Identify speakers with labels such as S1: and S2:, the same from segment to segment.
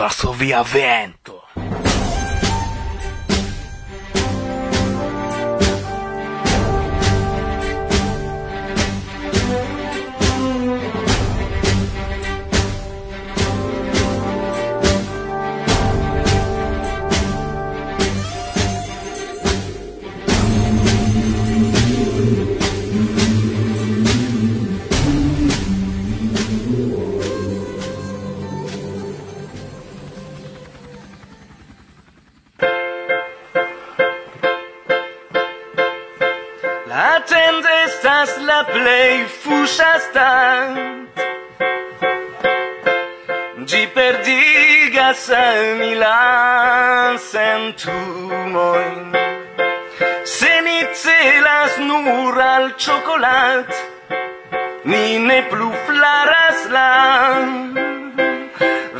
S1: Varsovia vent! sentumojn Se ni celas nur al ĉokolat Ni ne plu flaras la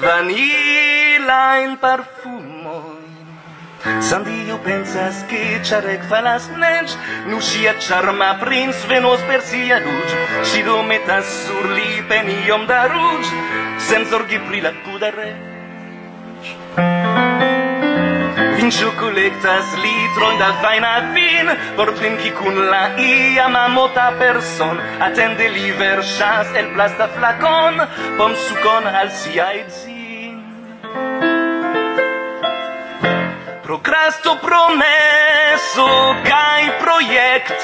S1: vanilajn parfumojn Sandio pensas che Charek falas nec Nu sia charma prins venos per sia luce. Si do metas sur li peniom da ruj Sem zorgi pri la kuda re. Ju collectas litron da vaina vin Por trinki kun la iama mota person. Atende li verŝas el plasta flakon Pomsukon al sia edzin Prokrasto promeso kaj projekt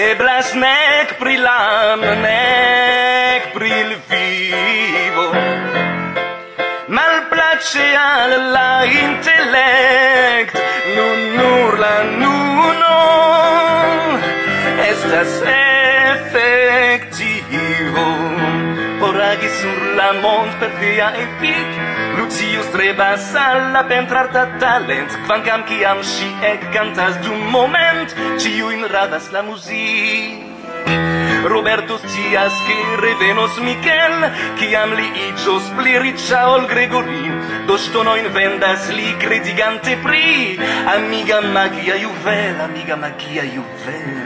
S1: Eblas nek pri lam, nek pri lvi speciale la intellect nun nur la nuno. Estas effectivo poragi sur la mont per via epic Lucius trebas alla pentrarta talent Quancam ciam si ec cantas dum moment Ciuin radas la music Roberto scias che revenos Michel Ciam li igios pli riccia ol Gregorin. Do stonoin vendas li credigante pri. Amiga magia juvel, amiga magia juvel.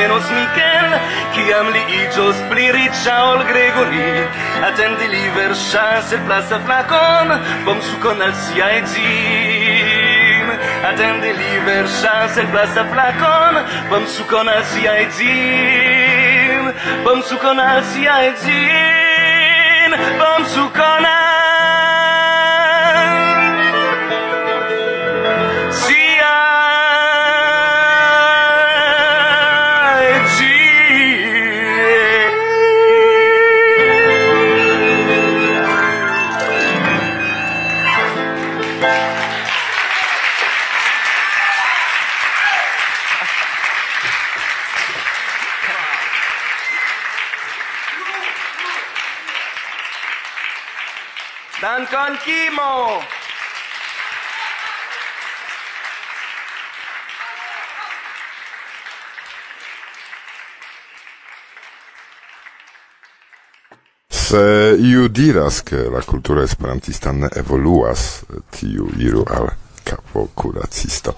S1: venos Mikel, kiam li igios pli riccia ol Gregori. Attendi li versas el plaza flacon, bom sucon al sia edzin. Attendi li versas el plaza flacon, bom sucon al sia edzin. Bomsukon al sia edzin. Bomsukon al
S2: iu diras che la cultura esperantista ne evoluas, tiu iru al capo curacisto.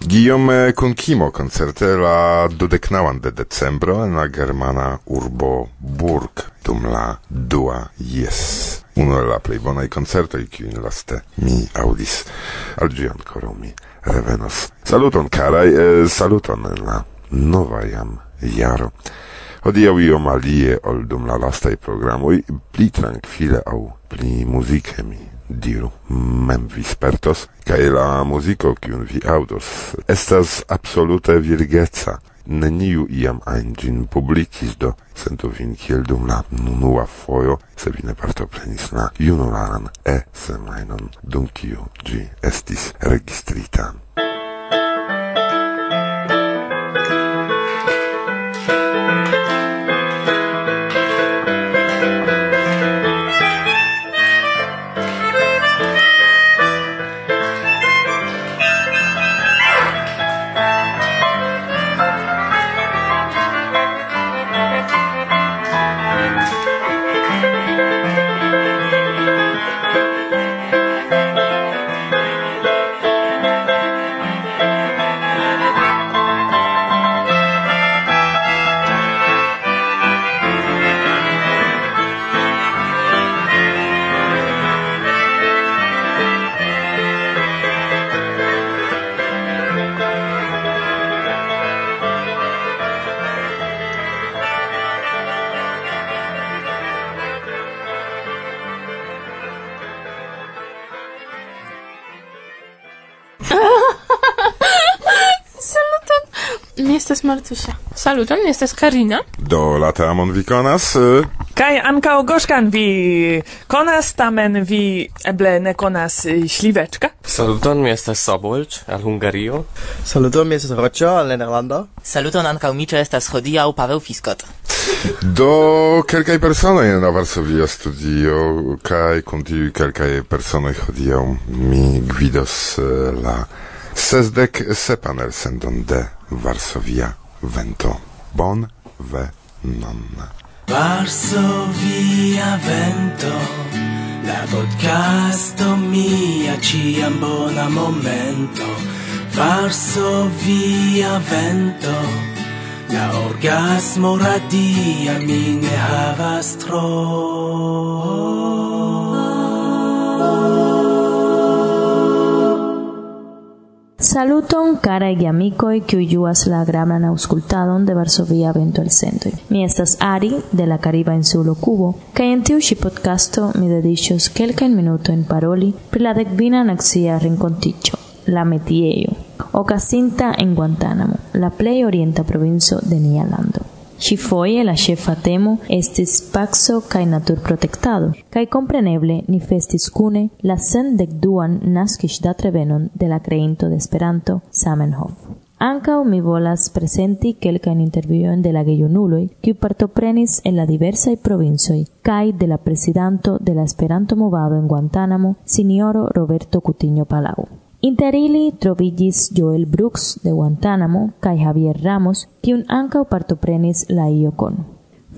S2: Guillaume Kunkimo concerte la dudeknaŭan de decembro en la germana urbo Burg dum la dua jes. Uno de la plej bonaj koncertoj kiujn laste mi aŭdis. Al ĝi ankoraŭ mi revenos. Saluton karaj, eh, saluton en la nova jam jaro. Hodiaŭ iom alie ol dum la lastaj programoj, pli trankvile aŭ pli muzike mi diru mem vi spertos, kaj la muziko, kiun vi aŭdos, estas absolute virgeca. Neniu iam ajn ĝin publikis, do sentu vin kiel dum la unua fojo, se vi ne partoprenis la junularan e-semajnon, dum kiu ĝi estis registrita.
S3: Martusia. Saluton, mi estas Karina.
S2: Do, la tamon vi konas?
S4: Eh? Kaj ankaŭ Goszkan vi konas, tamen vi eble ne konas eh, Śliweczka.
S5: Saluton, mi estas Sobolcz, al Hungario.
S6: Saluton, mi estas Rocio, al Nederlando.
S7: Saluton anka mi ĉe estas hodiaŭ Paweł Fiskot.
S2: Do kelkaj personoj en la Varsovia studio kaj kun tiuj kelkaj personoj hodiaŭ mi gvidos eh, la Sesdek sepan elsendon de Varsovia vento. Bon ve non.
S8: Varsovia vento, la podcasto mia ciam bona momento. Varsovia vento, la orgasmo radia mi ne havas tro.
S9: Saluton cara y amico y que uyuas la graman auscultadon de Varsovia Vento el Centro. Mi estas Ari de la Cariba en Sulo Cubo, que en tiu podcasto mi dedichos quelca minuto en paroli pri la decvina naxia rinconticho, la metieyo, ocasinta en Guantánamo, la play orienta provincio de Nialando. Ŝi foje la ĉefa temo estis paco natur naturprotektado, kaj kompreneble ni festis kune la sendekduan naskiĝdatrevenon de la creinto de Esperanto, Zamenhof. Ankaŭ mi volas prezenti kelkajn intervjuojn de la gejunuloj, kiuj partoprenis en la diversaj provincoj, kaj de la presidanto de la Esperanto-movado en Guantánamo, sinjoro Roberto Cutiño Palau. Inter ili trovillis Joel Brooks de Guantánamo kai Javier Ramos, kiun ankaŭ partoprenis la iokon.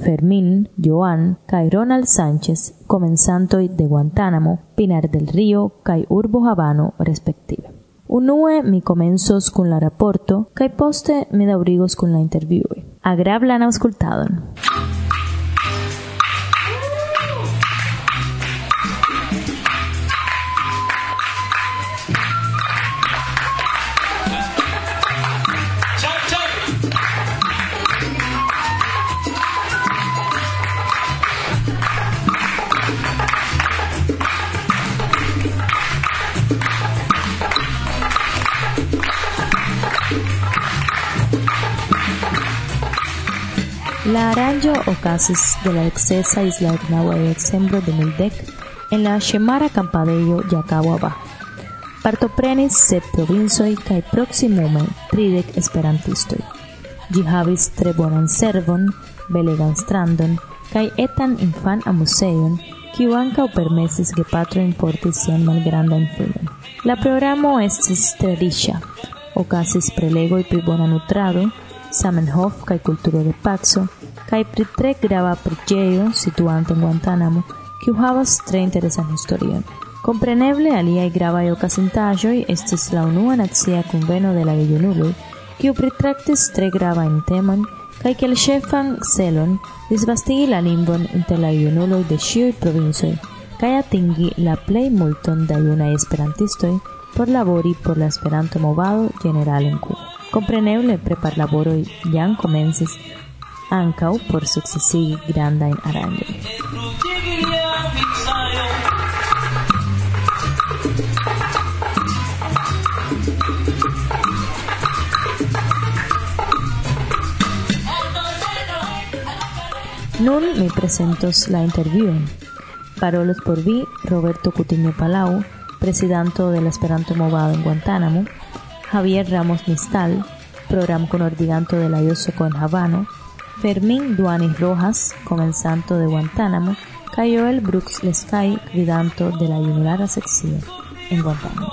S9: Fermín, Joan kai Ronald Sánchez, comenzantoj de Guantánamo, Pinar del Río kai Urbo Habano respektive. Unue mi komencos kun la raporto kaj poste mi daŭrigos kun la intervjuoj. Agrablan aŭskultadon. ocasis de la excesa isla Okinawa de decembro de 2010 en la Ŝemara kampadejo Jakawawa. Partoprenis se provinsoi cae proximume tridec esperantistoi. Gi havis tre bonan servon, belegan strandon cae etan infan amuseion, kiu ankaŭ permesis gepatrojn porti sian malgrandan filon. La programo estis tre riĉa. Okazis prelegoj pri bona nutrado, Zamenhof kaj kulturo de paco, kaj pri tre grava preĝejo situanta en Guantanamo, kiu havas tre interesan historion. Kompreneble, aliaj gravaj okazintaĵoj estis la unua nacia kunveno de la gejunuloj, kiu pritraktis tre gravajn temojn kaj kiel ŝefan celon disvastigi la lingvon inter la junuloj de ĉiuj provincoj kaj atingi la plej multon da junaj esperantistoj por labori por la Esperanto-movado ĝenerale en Kubo. Compreneble preparlaboroj jam komencis, ankaŭ por sukcesigi grandajn aranĝojn. Nun mi presentos la interview. Parolos por vi Roberto Cutiño Palau, presidente del Esperanto Movado en Guantánamo, Javier Ramos Mistal, programa ordiganto de la Yosoco en Habano, Fermín Duanis Rojas, comenzante de Guantánamo, Cayoel Brooks Lescay, cuidanto de la Yunulara sección en Guantánamo.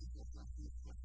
S9: people who are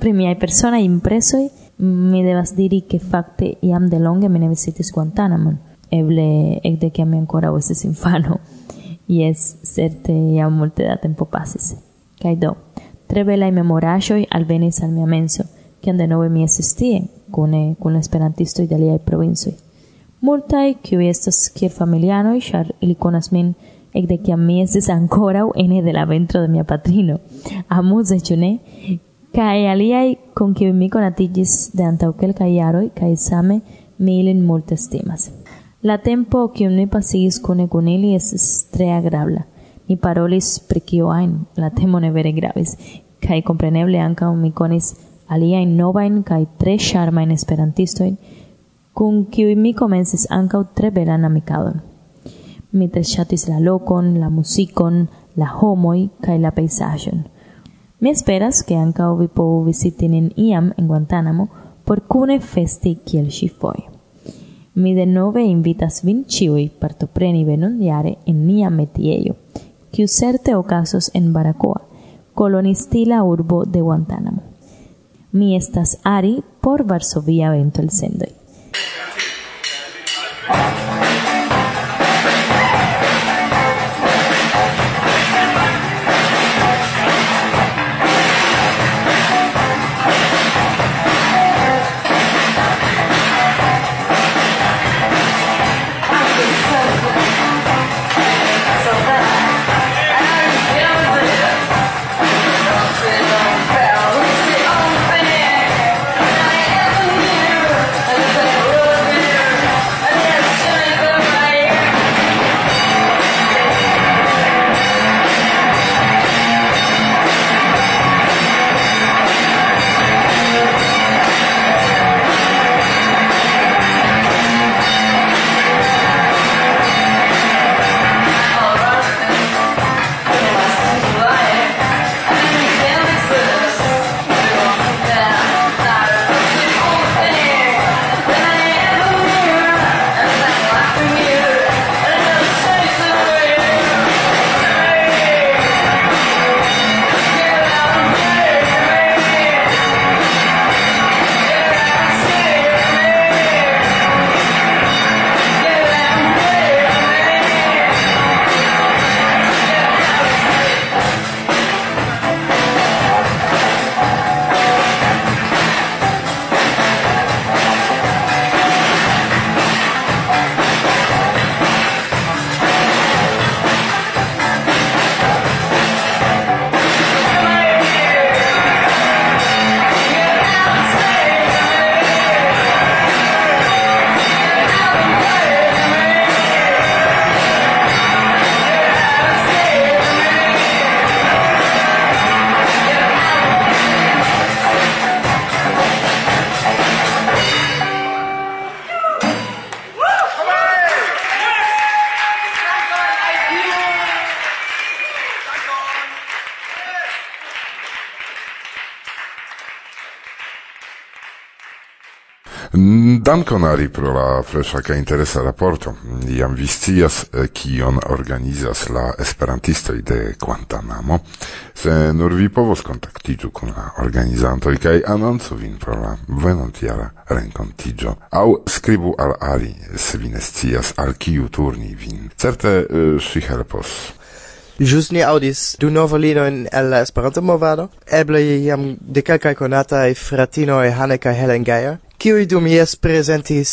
S9: pri miai persona impresoi, mi devas diri che fakte iam de longe mi ne visitis Guantanamon. Eble ecde che mi ancora estes infano. Yes, certe iam multe da tempo pasis. Kai do, tre belai memorajoi alvenis al mia menso, che de nove mi estis tie, cune, cune esperantistoi de liai provinsoi. Multai, kiui estas kiel familianoi, char ili conas min ec de que mi estes ancorau ene de la ventro de mia patrino. Amuse, ĉu ne? kai aliai con kiu mi conatigis de antau quelcae iaroi, kai same mi ilin multe estimas. La tempo kiu ni pasigis cune con ili estis tre agrabla. Ni parolis pri kio ajn, la temo ne vere gravis, cae compreneble anca mi conis aliaen novain cae tre charmain esperantistoin, con kiui mi comences ancau tre belan amicadon. Mi tre chatis la locon, la musicon, la homoi, kai la peisagion. Mi esperas ke ankaŭ vi povu viziti nin iam en Guantanamo por kune festi kiel ŝi foje. Mi de nove invitas vin ĉiuj partopreni venondiare en nia metiejo, kiu certe okazos en Baracoa, kolonistila urbo de Guantanamo. Mi estas Ari por Varsovia Vento el Sendoi.
S2: Dankon Ari pro la fresha kaj interesa raporto. Jam vi scias eh, kion organizas la esperantistoj de Guantanamo, se nur vi povos kontaktiĝu kun la organizantoj kaj anoncu vin pro la venontjara renkontiĝo aŭ skribu al Ari se vi ne scias al kiu turni vin. Certe eh, ŝi helpos.
S6: Jus ni audis du novo linoin el la Esperanto movado, eble jam de e fratino e Hanne ca Helen Geyer qui dum ies presentis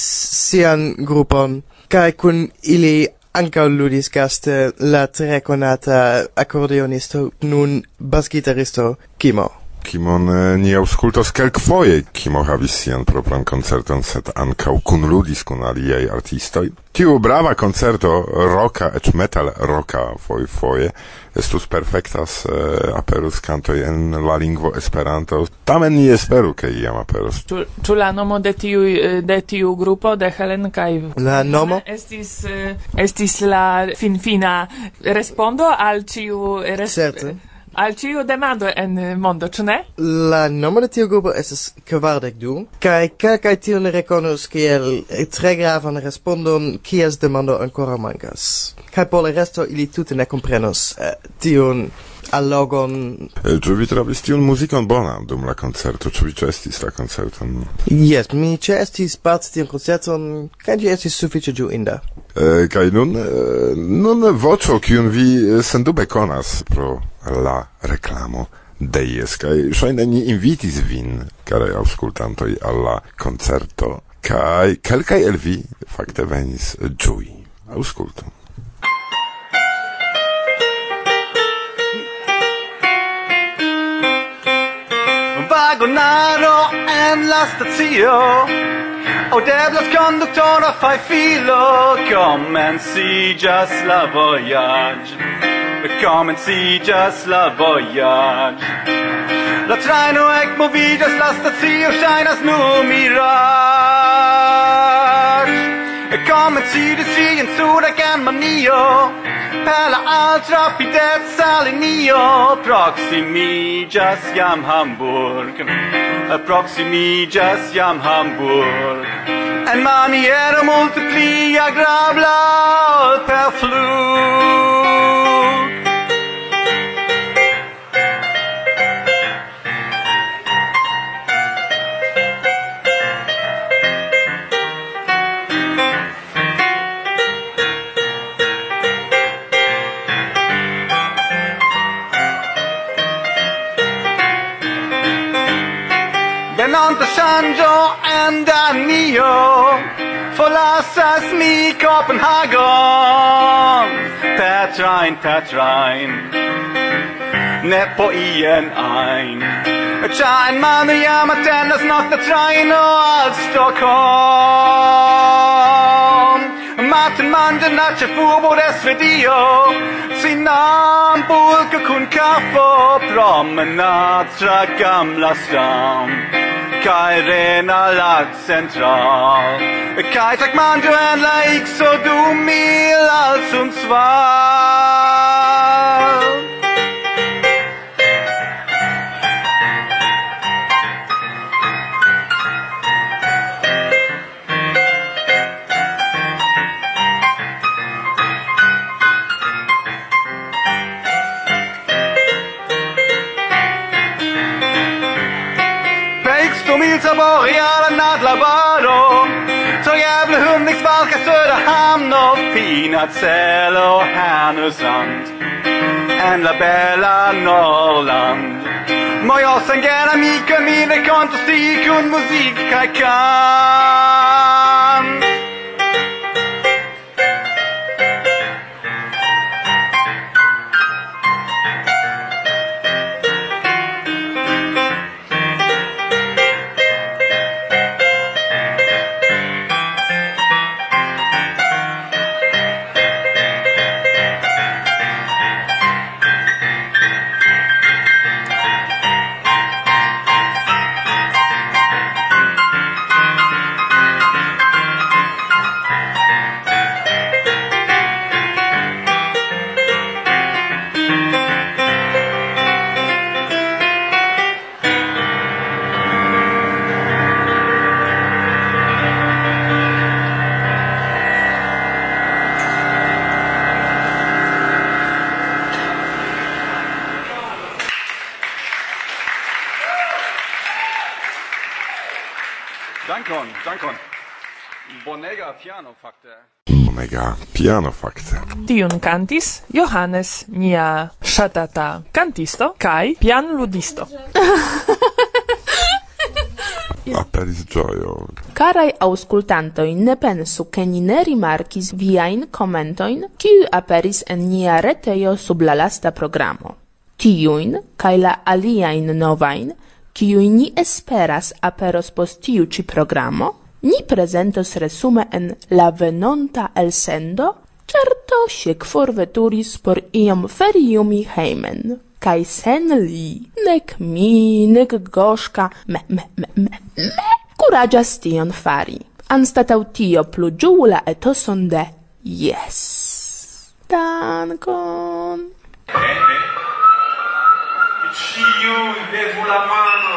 S6: sian grupon, cae cun ili ankaŭ ludis gaste la tre conata akordeonisto, nun basgitaristo Kimo.
S2: Kimon ni auscultos quelquefoje, kimo havis sian propran koncerton, set ankaŭ kunludis kun aliaj artistoj. Tiu brava koncerto roka, eĉ metal roka foje, estus perfektas uh, aperus cantoi en la lingvo Esperanto. Tamen ni esperu ke iam aperus.
S4: Ĉu, ĉu la nomo de tiu de tiu grupo de Helen kaj
S6: la nomo
S4: estis estis la finfina respondo al tiu.
S6: Certe
S4: al ciu demando en eh, mondo, ĉu ne?
S6: La nomo de tiu grupo estas kvardek du, kaj kelkaj tion rekonos kiel eh, tre gravan respondon kies demando ankoraŭ mankas. Kaj por la resto ili tute ne komprenos eh, tiun allogon.
S2: Eh, ĉu vi trovis tiun muzikon bonan dum la koncerto? Ĉu vi ĉeestis la koncerton?
S6: Jes, mi ĉeestis parte tiun koncerton, kaj ĝi estis sufiĉe ĝuinda.
S2: Eh, kaj nun, eh, nun voĉo kiun vi sendube konas pro la reclamo de ies, Kaj shaine ni invitis vin, carai auscultantoi, alla concerto, kai kelkaj el vi fakte venis giui. Auscultu.
S10: Vagonaro en la stazio Audeblas conductora fai filo Comencijas la voyage Come and see just la voyage La traino ec ekmoviĝas, la stacio ŝajnas nu mirage Come and see the sea in Suda Germanio Per la altra pideca Proximi just jam Hamburg Proximiĝas jam Hamburg. En maniera multe pli agrabla per fluo Tenante Sanjo and Anio Forlasas mi Copenhagen. Petrain, Petrain Ne på ien ein. Chain man i jam Das tendas nakna train och Stockholm. Maten man den natcha furbord SVDO Sinan bulk och kun kaffe promenad Tra gamla stam kai rena lag central. Kai tak man du en laik so du mil als uns zwar reala nad laboro Så jävla hundning södra Söderhamn och fina Celle och Härnösand En la bella Norrland Må jag sen gärna mika minne, konst och musik, kaj, kaj piano fakte.
S4: Tiun cantis Johannes, nia shatata cantisto kai pian ludisto.
S2: aperis gioio.
S3: Carai auscultantoi, ne pensu che ni ne rimarcis viain commentoin, kiu aperis en nia reteio sub la lasta programo. Tiuin, cae la aliain novain, kiu ni esperas aperos post tiu ci programo, Ni presentos resume en la venonta elsendo, certo siec forveturis por iom feriumi heimen. Kai sen li, nec mi, nec goshka, me, me, me, me, me, curagias tion fari. Anstatau tio plu giula etoson de yes. Dankon!
S10: Ciu Ci
S11: devu la mano!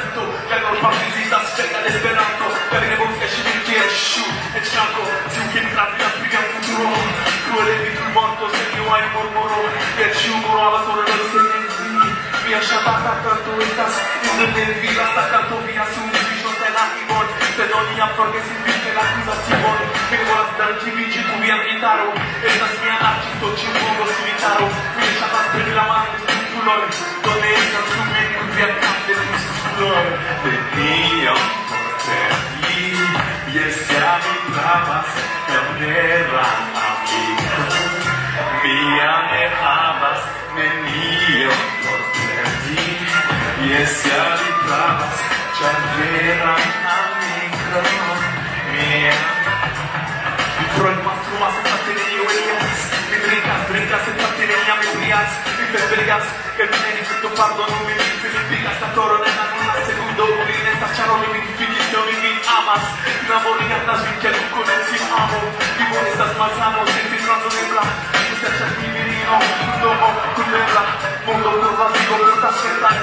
S11: basta cantuitas Indu vi hasta canto via su un vision te la igor Se non ia forges in vite la cusa cibor Mi volas darci vinci tu via gritaro Estas mia arci to ci muovo silitaro Mi lasciata stringi la mano in un colore Donde estas su me in via cante su sudore Te dio, te di Yes, ya mi pravas, camnera amica Mia ne havas, nenio di essere paz già vera amica mia Pro il mastro ma senza tenere io e gli altri Mi drinkas, drinkas senza tenere gli ami ubriaci Mi ferbrigas, che mi tieni tutto pardo non mi vinci Mi pigas da toro nella nonna secondo un in esta ciaro mi vinci Figlio mi vinci amas Naborigatas vin kiel konencis amo Vivo estas malsamo, sentis ti Estas nebla mi virino, domo do nebla Mondo por la vivo, portas sentan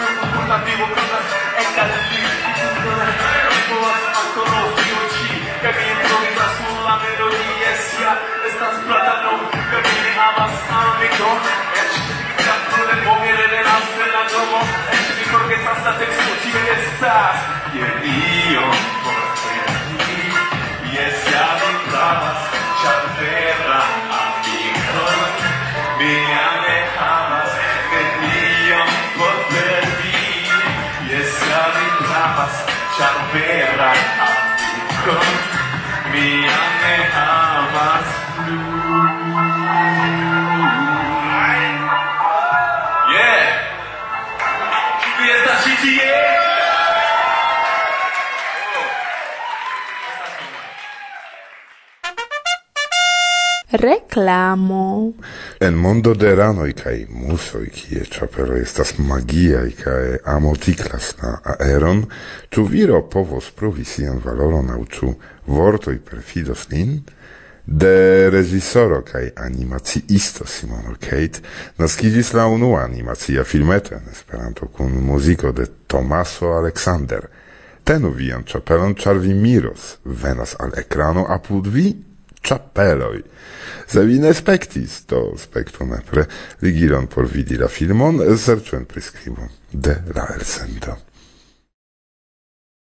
S11: Mondo por la vivo, portas ekal vi poas, aktoro tio ĉi Kaj mi improvizas sur la melodie sia Estas platano, kaj mi amas, havas amikon Eĉ pomiere de dell'asta e la domo e ci perché sta stata ci vede sta e io forse ti e siamo in trama c'è terra a vinto mi ame amas che io poter vi e siamo in trama c'è terra a vinto mi ame amas. blue
S3: reclamo.
S2: En mondo de ranoi kaj musoi, kie ĉapelo estas magiai kaj amo la aeron, tu viro povos provi sian valoron au tu vortoj perfidos nin? De reżisoro kaj animaciisto Simono Kate naskidzis la unua animacia filmeto en Esperanto kun muziko de Tomaso Alexander. Tenu vian ĉapelon char vi miros, venas al ekrano apud vi chapeloi. Se vi ne spektis, to spektu nepre ligiron por vidi la filmon serĉu en de la elsendo.